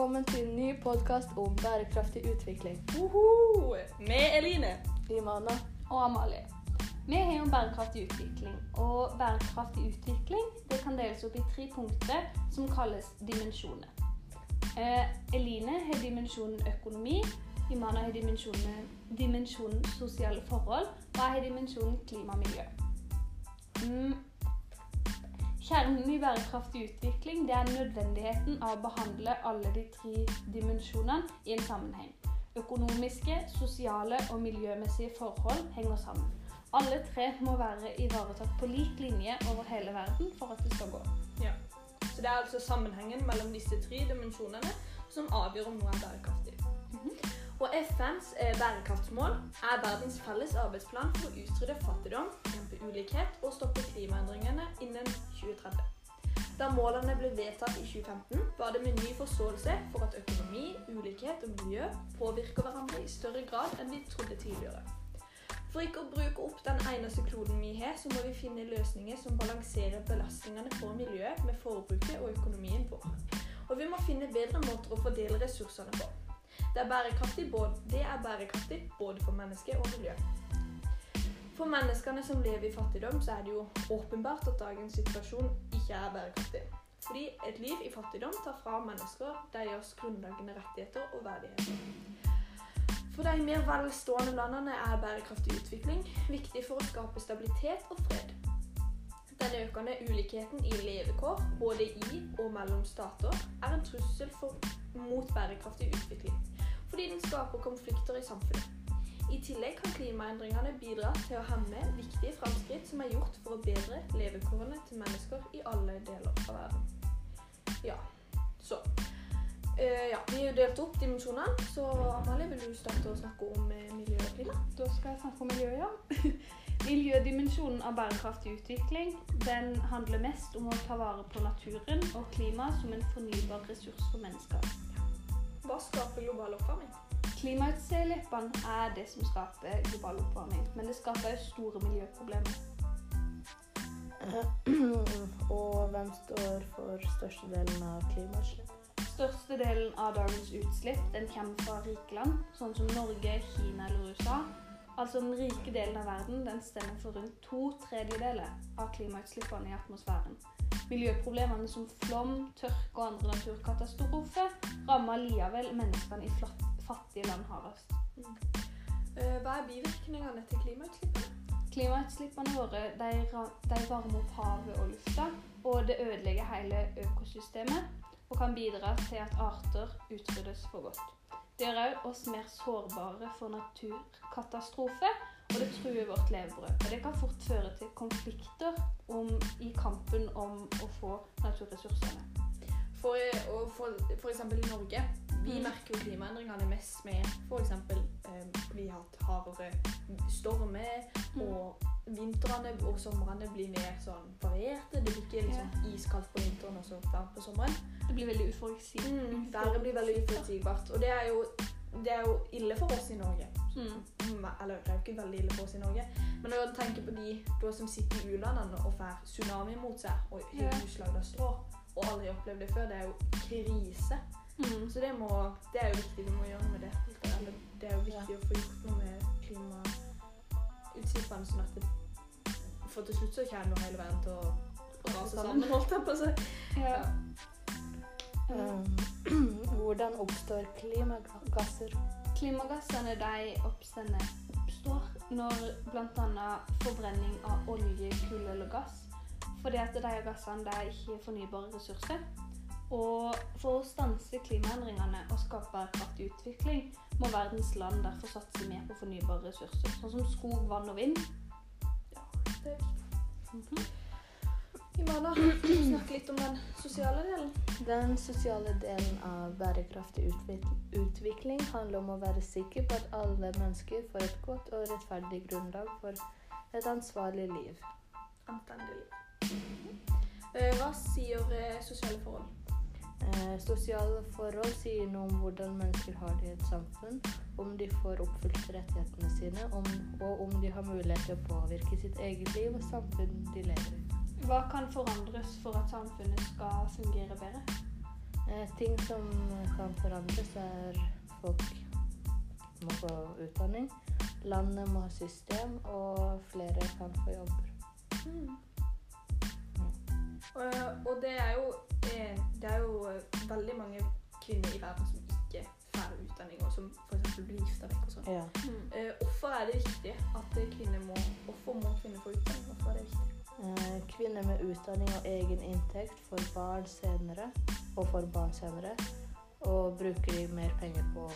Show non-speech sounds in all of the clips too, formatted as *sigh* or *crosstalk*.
velkommen til en ny podkast om bærekraftig utvikling. Uhu, med Eline. Imana. og Amalie. Vi har jo bærekraftig utvikling, og bærekraftig utvikling det kan deles opp i tre punkter som kalles dimensjoner. Eh, Eline har dimensjonen økonomi, Imana har dimensjonen, dimensjonen sosiale forhold, og jeg har dimensjonen klima og miljø. Mm. Kjernen i bærekraftig utvikling det er nødvendigheten av å behandle alle de tre dimensjonene i en sammenheng. Økonomiske, sosiale og miljømessige forhold henger sammen. Alle tre må være ivaretatt på lik linje over hele verden for at det skal gå. Ja. Så det er altså sammenhengen mellom disse tre dimensjonene som avgjør om noe er bærekraftig. Og FNs eh, bærekraftsmål er verdens felles arbeidsplan for å utrydde fattigdom, dempe ulikhet og stoppe klimaendringene innen 2030. Da målene ble vedtatt i 2015, var det med ny forståelse for at økonomi, ulikhet og miljø påvirker hverandre i større grad enn vi trodde tidligere. For ikke å bruke opp den eneste kloden vi har, så må vi finne løsninger som balanserer belastningene for miljøet med forbruket og økonomien vår. Og vi må finne bedre måter å fordele ressursene på. Det er bærekraftig både, det er bærekraftig både for menneske og miljø. For menneskene som lever i fattigdom, så er det jo åpenbart at dagens situasjon ikke er bærekraftig. Fordi et liv i fattigdom tar fra mennesker deres grunnleggende rettigheter og verdigheter. For de mer velstående landene er bærekraftig utvikling viktig for å skape stabilitet og fred. Den økende ulikheten i levekår, både i og mellom stater, er en trussel for, mot bærekraftig utvikling, fordi den skaper konflikter i samfunnet. I tillegg kan klimaendringene bidra til å hemme viktige framskritt som er gjort for å bedre levekårene til mennesker i alle deler av verden. Ja, så uh, Ja, vi har delt opp dimensjonene, så Amalie, vil du starte å snakke om eh, miljø? Da skal jeg snakke om miljø, ja. *laughs* Miljødimensjonen av bærekraftig utvikling den handler mest om å ta vare på naturen og klimaet som en fornybar ressurs for mennesker. Hva skaper global oppvarming? Klimautslippene er det som skaper global oppvarming, men det skaper også store miljøproblemer. *clears throat* Og hvem står for størstedelen av klimautslipp? Størstedelen av dagens utslipp den kommer fra rike land, sånn som Norge, Kina eller USA. Altså Den rike delen av verden den stemmer for rundt to tredjedeler av klimautslippene i atmosfæren. Miljøproblemene som flom, tørke og andre naturkatastrofer rammer likevel menneskene i flatt, fattige land hardest. Mm. Hva er bivirkningene til klimautslippene? Klimautslippene våre de, de varmer opp havet og lufta, og det ødelegger hele økosystemet og kan bidra til at arter utryddes for godt. Det gjør òg oss mer sårbare for naturkatastrofer, og det truer vårt levebrød. Og det kan fort føre til konflikter om, i kampen om å få naturressursene. For, og for, for eksempel i Norge, vi Mm. merker jo klimaendringene mest med eksempel eh, vi har hatt hardere stormer, Mm. og vintrene og somrene blir mer sånn varierte. Det blir ikke liksom iskaldt på vinteren og så varmt på sommeren. Det blir veldig uforutsigbart. Mm, været blir veldig uforutsigbart. Og det er, jo, det er jo ille for oss i Norge. Mm. Mm, Eller det er jo ikke veldig ille for oss i Norge. Men når jeg tenker på de da som sitter i u-landene og får tsunami mot seg og har Ja. hus av strå og aldri opplevd det før, det er jo krise. Mm. Så det, må, det er jo viktig. Vi må gjøre noe med det. Eller, det er jo viktig å få gjort noe med klimautslippene, sånn at det, For til slutt så kommer hele verden til å rase sammen, holdt jeg på å si. Ja. Um, hvordan oppstår klimagasser? Klimagassene de oppstår når bl.a. forbrenning av olje, kull eller gass. Fordi at de gassene de er ikke fornybare ressurser. Og for å stanse klimaendringene og skape kraftig utvikling, må verdens land derfor satse mer på fornybare ressurser, sånn som skog, vann og vind. Det er viktig. Mm kan du snakke litt om den sosiale delen? Den sosiale delen av bærekraftig utvikling handler om å være sikker på at alle mennesker får et godt og rettferdig grunnlag for et ansvarlig liv. Anstendig liv. Eh, Hva sier eh, sosiale forhold? Eh, sosiale forhold sier noe om hvordan mennesker har det i et samfunn, om de får oppfylt rettighetene sine, om, og om de har mulighet til å påvirke sitt eget liv og samfunnet de lever i. Hva kan forandres for at samfunnet skal fungere bedre? Eh, ting som kan forandres, er folk må få utdanning. Landet må ha system, og flere kan få jobber. Mm. Og, og det er jo eh, Det er jo eh, veldig mange kvinner i verden som ikke får utdanning, og som f.eks. blir gifta vekk og sånn. Ja. Eh, Hvorfor er det viktig at kvinner må Hvorfor må kvinner få utdanning? Hvorfor er det viktig? Eh, kvinner med utdanning og egen inntekt får barn senere, og får barn senere, og bruker de mer penger på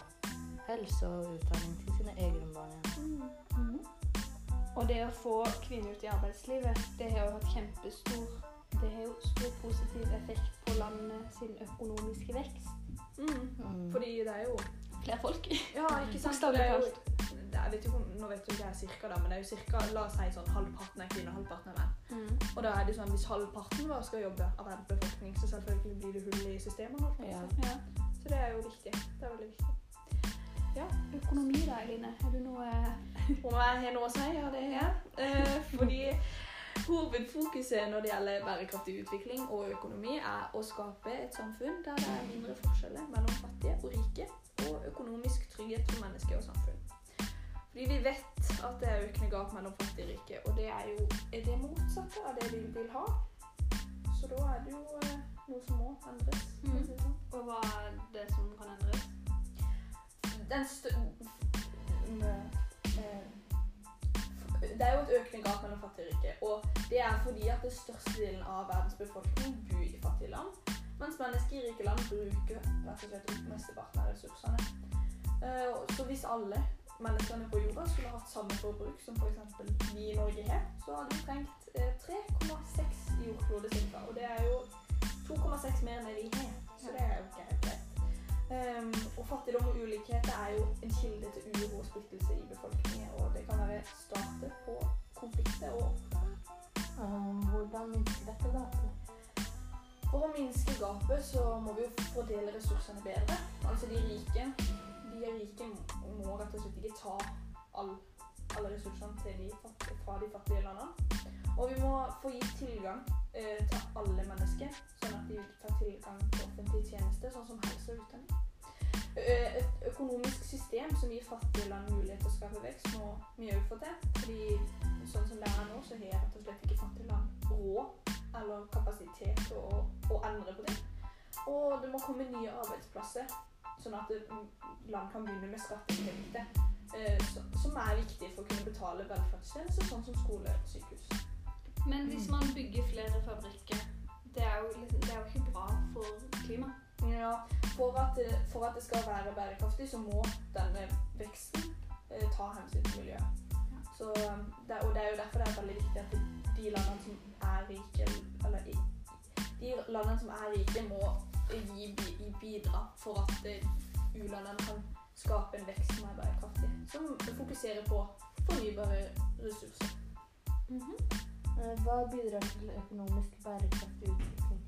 helse og utdanning til sine egne barn igjen. Mhm. Og det å få kvinner ut i arbeidslivet, det har jo hatt kjempestor det har jo stor positiv effekt på landet sin økonomiske vekst. Mm. Mm. Fordi det er jo Flere folk. Ja, ikke sant? Bokstavelig er jo- talt. Er, vet ikke, om- nå vet du ikke jeg cirka, da, men det er jo cirka, la oss si sånn halvparten er kvinner, halvparten er menn. Og da er det sånn, hvis halvparten vår skal jobbe av verdens befolkning, så selvfølgelig blir det hull i systemet. jeg Ja. Ja. Så det er jo viktig. Det er veldig viktig. Ja, Økonomi da, Eline. Har du noe Om jeg har noe å si, ja, det har jeg. Eh, fordi hovedfokuset når det gjelder bærekraftig utvikling og økonomi, er å skape et samfunn der det er mindre forskjeller mellom fattige og rike, og økonomisk trygghet for mennesker og samfunn. Fordi vi vet at det er økende gap mellom fattig og rike, og det er jo er det motsatte av det vi vil ha. Så da er det jo eh, noe som må endres. det sånn. Og hva er det som kan endres? den stø... eh, Det er jo et økende gap mellom fattige og rike. Og det er fordi at den største delen av verdens befolkning bor i fattige land. Mens mennesker i rike land bruker rett og slett mesteparten av ressursene. Eh, Så hvis alle menneskene på jorda skulle hatt samme forbruk som f.eks. vi i Norge har, så hadde vi trengt eh, 3,6 i ca. Og det er jo 2,6 mer enn det vi har. Så det er jo ikke helt greit. Um, og fattigdom og ulikhet er jo en kilde til uro og splittelse i befolkningen. Og det kan være startet på konflikter og. Um, hvordan minsker dette gapet? For å minske gapet så må vi jo fordele ressursene bedre. Altså de rike rett og slett ikke ta all, alle ressursene til de fattige, fra de fattige landene. Og vi må få gitt tilgang eh, til alle mennesker, sånn at de får tilgang til offentlige tjenester, sånn som helse og utdanning. Et økonomisk system som gir fattige land mulighet til å skape vekst, må vi òg få til. Fordi sånn som det er nå, så har rett og slett ikke fattige land råd eller kapasitet til å, å endre på det. Og det må komme nye arbeidsplasser, sånn at land kan begynne med skatteinntekter. eh, som- er viktig for å kunne betale velferdstjenester, sånn som skole og sykehus. Men hvis man bygger flere fabrikker, det er jo, liksom, det er jo ikke bra for klimaet. Ja, for at, det, for at det skal være bærekraftig, så må denne veksten eh, ta hensyn til miljøet. Så, um, det, og det er jo derfor det er veldig viktig at de landene som er rike, eller de landene som er rike, må gi, bidra for at u-landene kan skape en vekst som er bærekraftig. Som fokuserer på fornybare ressurser. Eh, Hva bidrar til økonomisk bærekraftig utvikling?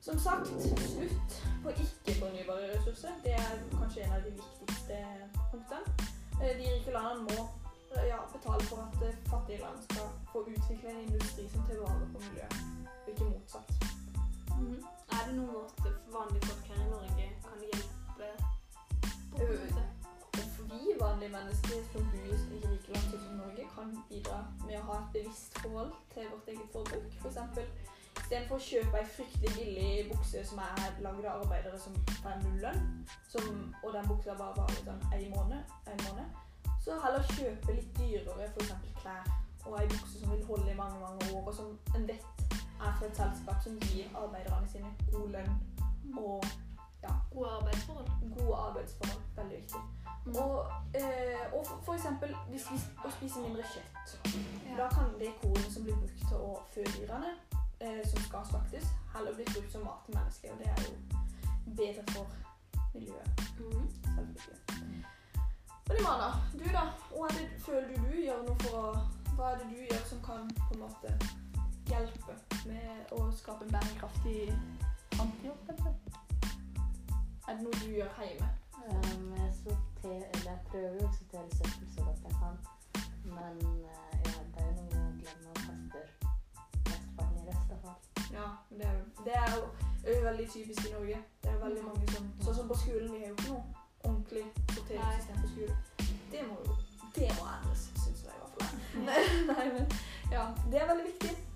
Som sagt, slutt på ikke-fornybare ressurser. Det er kanskje en av de viktigste punktene. Eh, De rike landene må eh, ja, betale for at fattige land skal få utvikle en industri som tar vare på miljøet, og ikke motsatt. Er det noen måte vanlige folk her i Norge kan hjelpe på vi vanlige mennesker som bor i rike land som Norge, kan bidra med å ha et bevisst forhold til vårt eget forbruk. For eksempel, istedenfor å kjøpe ei fryktelig billig bukse som er lagd av arbeidere som får null lønn, og den buksa bare varer sånn en måned, en måned, så heller kjøpe litt dyrere eksempel klær og ei bukse som vil holde i mange, mange år, og som en vet er for et selskap som gir arbeiderne sine god lønn og Gode arbeidsforhold. gode arbeidsforhold. Veldig viktig. Og, eh, og for, eksempel hvis vi å spise mindre kjøtt. Da kan det kornet som blir brukt til å fø dyrene, eh, som skal slaktes, heller bli brukt som mat til mennesker. Og det er jo bedre for miljøet. Mm. Selvfølgelig. Og Dimana, du da? Hva er det føler du du gjør noe for å Hva er det du gjør som kan på en måte hjelpe med å skape en bærekraftig framtid? Er det noe du gjør hjemme? Um, jeg, sorter, jeg prøver å sortere søppel så godt jeg kan, men uh, ja, det er jo noe jeg glemmer og kaster mesteparten i restavfall. Ja, men det er, det er jo, er veldig typisk i Norge. Det er veldig mange som Sånn som på skolen, vi har jo ikke noe ordentlig sorteringssystem på skolen. Det må jo Det må endres, syns jeg i hvert fall. *laughs* Nei, men ja. Det er veldig viktig.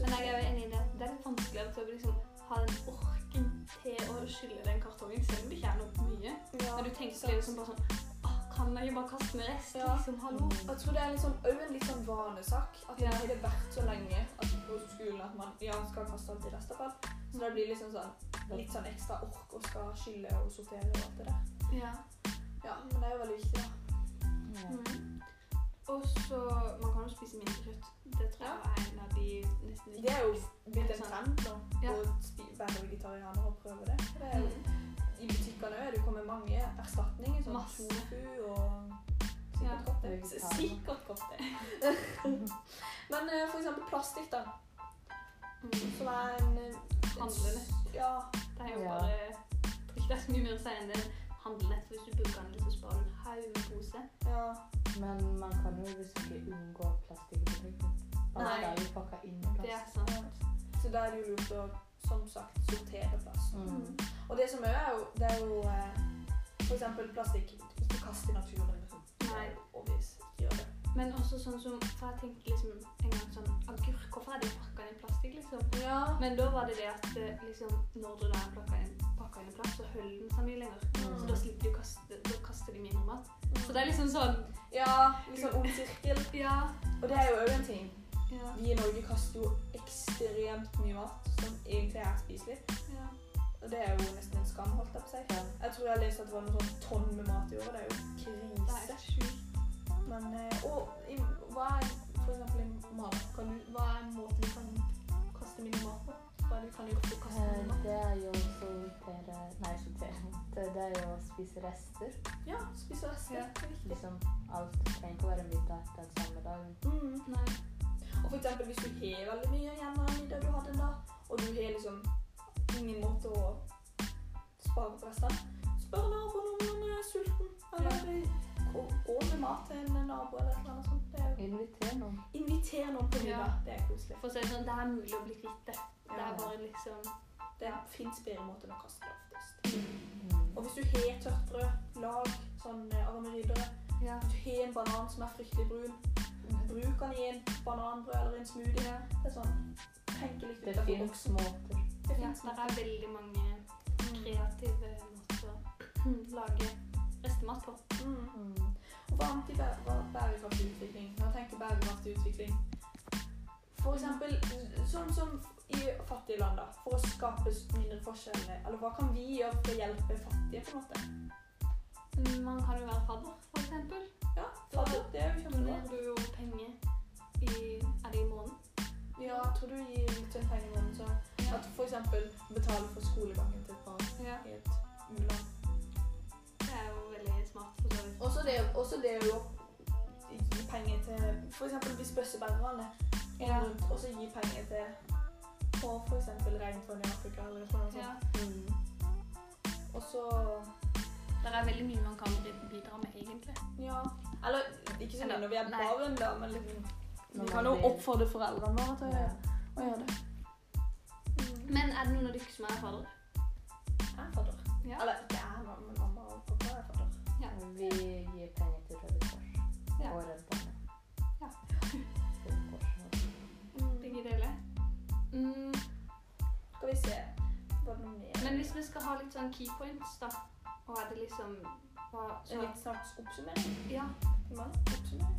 Men jeg er enig i det. Det er litt vanskelig å liksom, ha den orken til å skylle den kartongen, selv om det ikke er noe mye. Ja, Men du tenker så. liksom bare sånn kan jeg ikke bare kaste med rest? Ja. Liksom, hallo? Og Jeg tror det er liksom, også en litt sånn vanesak. At Ja. det har vært så lenge at på skolen at man ja, skal kaste alt i restavfall. Så det blir liksom sånn litt sånn ekstra ork å skal skylle og sortere og alt det der. Ja. Ja, men det er jo veldig viktig, da. Ja. Mm. Og så Man kan jo spise mindre kjøtt. Det tror jeg er en av de nesten Det er jo blitt en trend nå Ja. å være vegetarianer og prøve det. det er jo, Mm. I butikkene òg. Det kommer mange erstatninger, sånn Masse. tofu og Ja. sikkert godt det. Sikkert godt *laughs* det. Men eh, for eksempel plastikk, da. Mm. Som er en, eh, Handlenett. Ja. Det er jo bare Det tror ikke det er så mye mer å si enn det. Handlenett. Hvis du bruker den så sparer du en haug med poser. ja. Men man kan jo visst ikke unngå plastikk i butikken. Alt Nei. er jo pakka inn i Det er plast. sant. Så da er det jo lurt å, som sagt, sortere plast. Mm. Og det som òg er jo, det er jo eh, for eksempel plastikk. Ikke kast i naturen. Liksom. Nei. Obvious. Men også sånn som For jeg tenkte liksom en gang sånn Agurk, hvorfor er de pakka inn i plastikk, liksom? Ja. Men da var det det at eh, liksom, når du da pakka inn, pakka inn i plast, så holder den seg mye lenger. Mm. Så da slipper de å kaste Da kaster de mindre mat. Så det er liksom sånn Ja, liksom ond sirkel. Ja. Og det er jo òg en ting. Ja. Vi i Norge kaster jo ekstremt mye mat som egentlig er spiselig. ja. Og det er jo nesten en skam, holdt jeg på å si. Jeg tror jeg leste at det var noen sånn tonn med mat i året. Det er jo krise. Det er. Men eh, Og i, hva er for eksempel i mat? Du, hva er en måte vi kan kaste mindre mat på? Hva er det vi kan gjøre for å kaste Eh, mindre mat? Det er jo å sortere Nei, sortere. Det, det er jo å spise rester. Ja, spise rester. Ja. Det er viktig. Liksom, alt trenger ikke å være middag den samme dagen. Mm. Nei. Og for eksempel hvis du har veldig mye av en middag du hadde en dag, og du har liksom ingen måte å spare på restene, spør naboen om han er sulten. Eller med mat til en nabo eller noe sånt. Det er jo Inviter noen. Inviter noen på middag. Ja. Det er koselig. For å si det sånn, det er mulig å bli kvitt det. Det er bare liksom Det fins bedre måter enn å kaste det oftest. Mm. Og hvis du har tørt brød, lag sånn eh, aromeridere. Ja. Hvis du har en banan som er fryktelig brun, bruk den i en bananbrød eller en smoothie. ja. Det er sånn Tenke litt Det utenfor fins boksen. måter. Det ja. finnes Det måter. er veldig mange Mm. kreative måter å *clears throat* lage restemat på. Mm. Hva er bærekraftig utvikling? Når jeg tenker bærekraftig utvikling eksempel sånn som i fattige land, da. For å skape mindre forskjeller. Eller hva kan vi gjøre for å hjelpe fattige, på en måte? Man kan jo være fadder, eksempel. Ja, fadder. det er jo kjempebra. Donerer du jo penger i Er det i måneden? Ja, jeg tror du gir litt penger i måneden, så Ja. at for eksempel betale for skolegangen til et barn i et u-land. Så vidt. Også det, også det å gi penger til For eksempel hvis bøssebærerne Ja. og så gi penger til på for eksempel regnvann i Afrika eller noe sånt. Ja. Mm. Og så Det er veldig mye man kan bidra med, egentlig. Ja. Eller ikke så mye når vi er barn, da, men liksom, vi kan jo oppfordre foreldrene våre til å, Ja. å gjøre det. Mm. Men er det noen av dere som er fadder? Jeg er fadder. Ja. Eller det jeg, fadder. Vi gir penger til Røde Kors Ja. og Redd Barna. Ja. Kors og- Begge deler. Mm, Skal vi se men hvis vi skal ha litt sånn key points, da, og er det liksom hva, så... litt slags oppsummering? Ja. Oppsummering.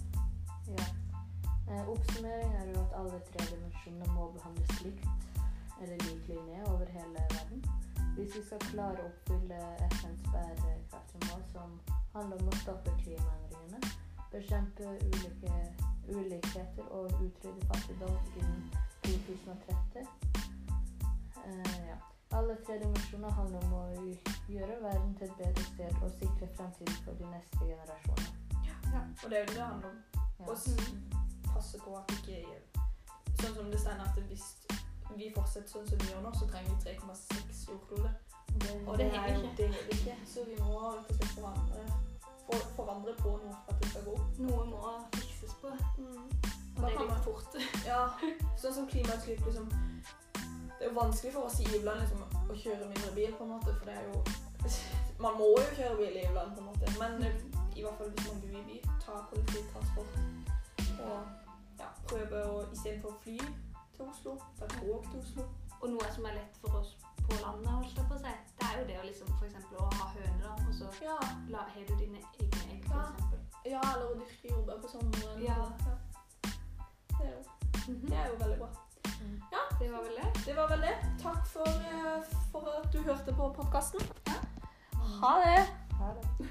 Ja. Eh, oppsummering er jo at alle tre dimensjoner må behandles likt, eller lik linje, over hele verden. Hvis vi skal klare å oppfylle FNs bærekraftige mål, som handler om å stoppe klimaendringene, bekjempe ulike, ulikheter og utrydde fattigdom innen 2030 eh, ja. Alle tre dimensjoner handler om å gjøre verden til et bedre sted og sikre fremtiden for de neste generasjoner. Og det er jo det det handler om. Ja. Og passe på at ikke Sånn som det står at hvis vi fortsetter sånn som vi gjør nå, så trenger vi 3,6 jordkloder. Og det, Det er henger ikke. det henger ikke. Så vi må rett og slett forandre, for, forandre på noe for at det skal gå opp. Noe må fikses på, og det er litt fort. *laughs* Ja, sånn som klimautslipp, liksom. Det er jo vanskelig for oss i i-land liksom, å kjøre mindre bil, på en måte, for det er jo *laughs* Man må jo kjøre bil i Ivland, på en måte, men eh, i hvert fall hvis man bor i by, ta kollektivtransport. Og ja, prøve å istedenfor å fly til Oslo, ta tog til Oslo. Og noe som er lett har du dine egne egg, for Ja. eksempel. ja eller å dyrke jordbær på sommeren. Ja. ja. Det, er jo, det er jo veldig bra. Det var vel det. Det var vel det. Takk for, eh, for at du hørte på podkasten. Ja. Ha det! Ha det.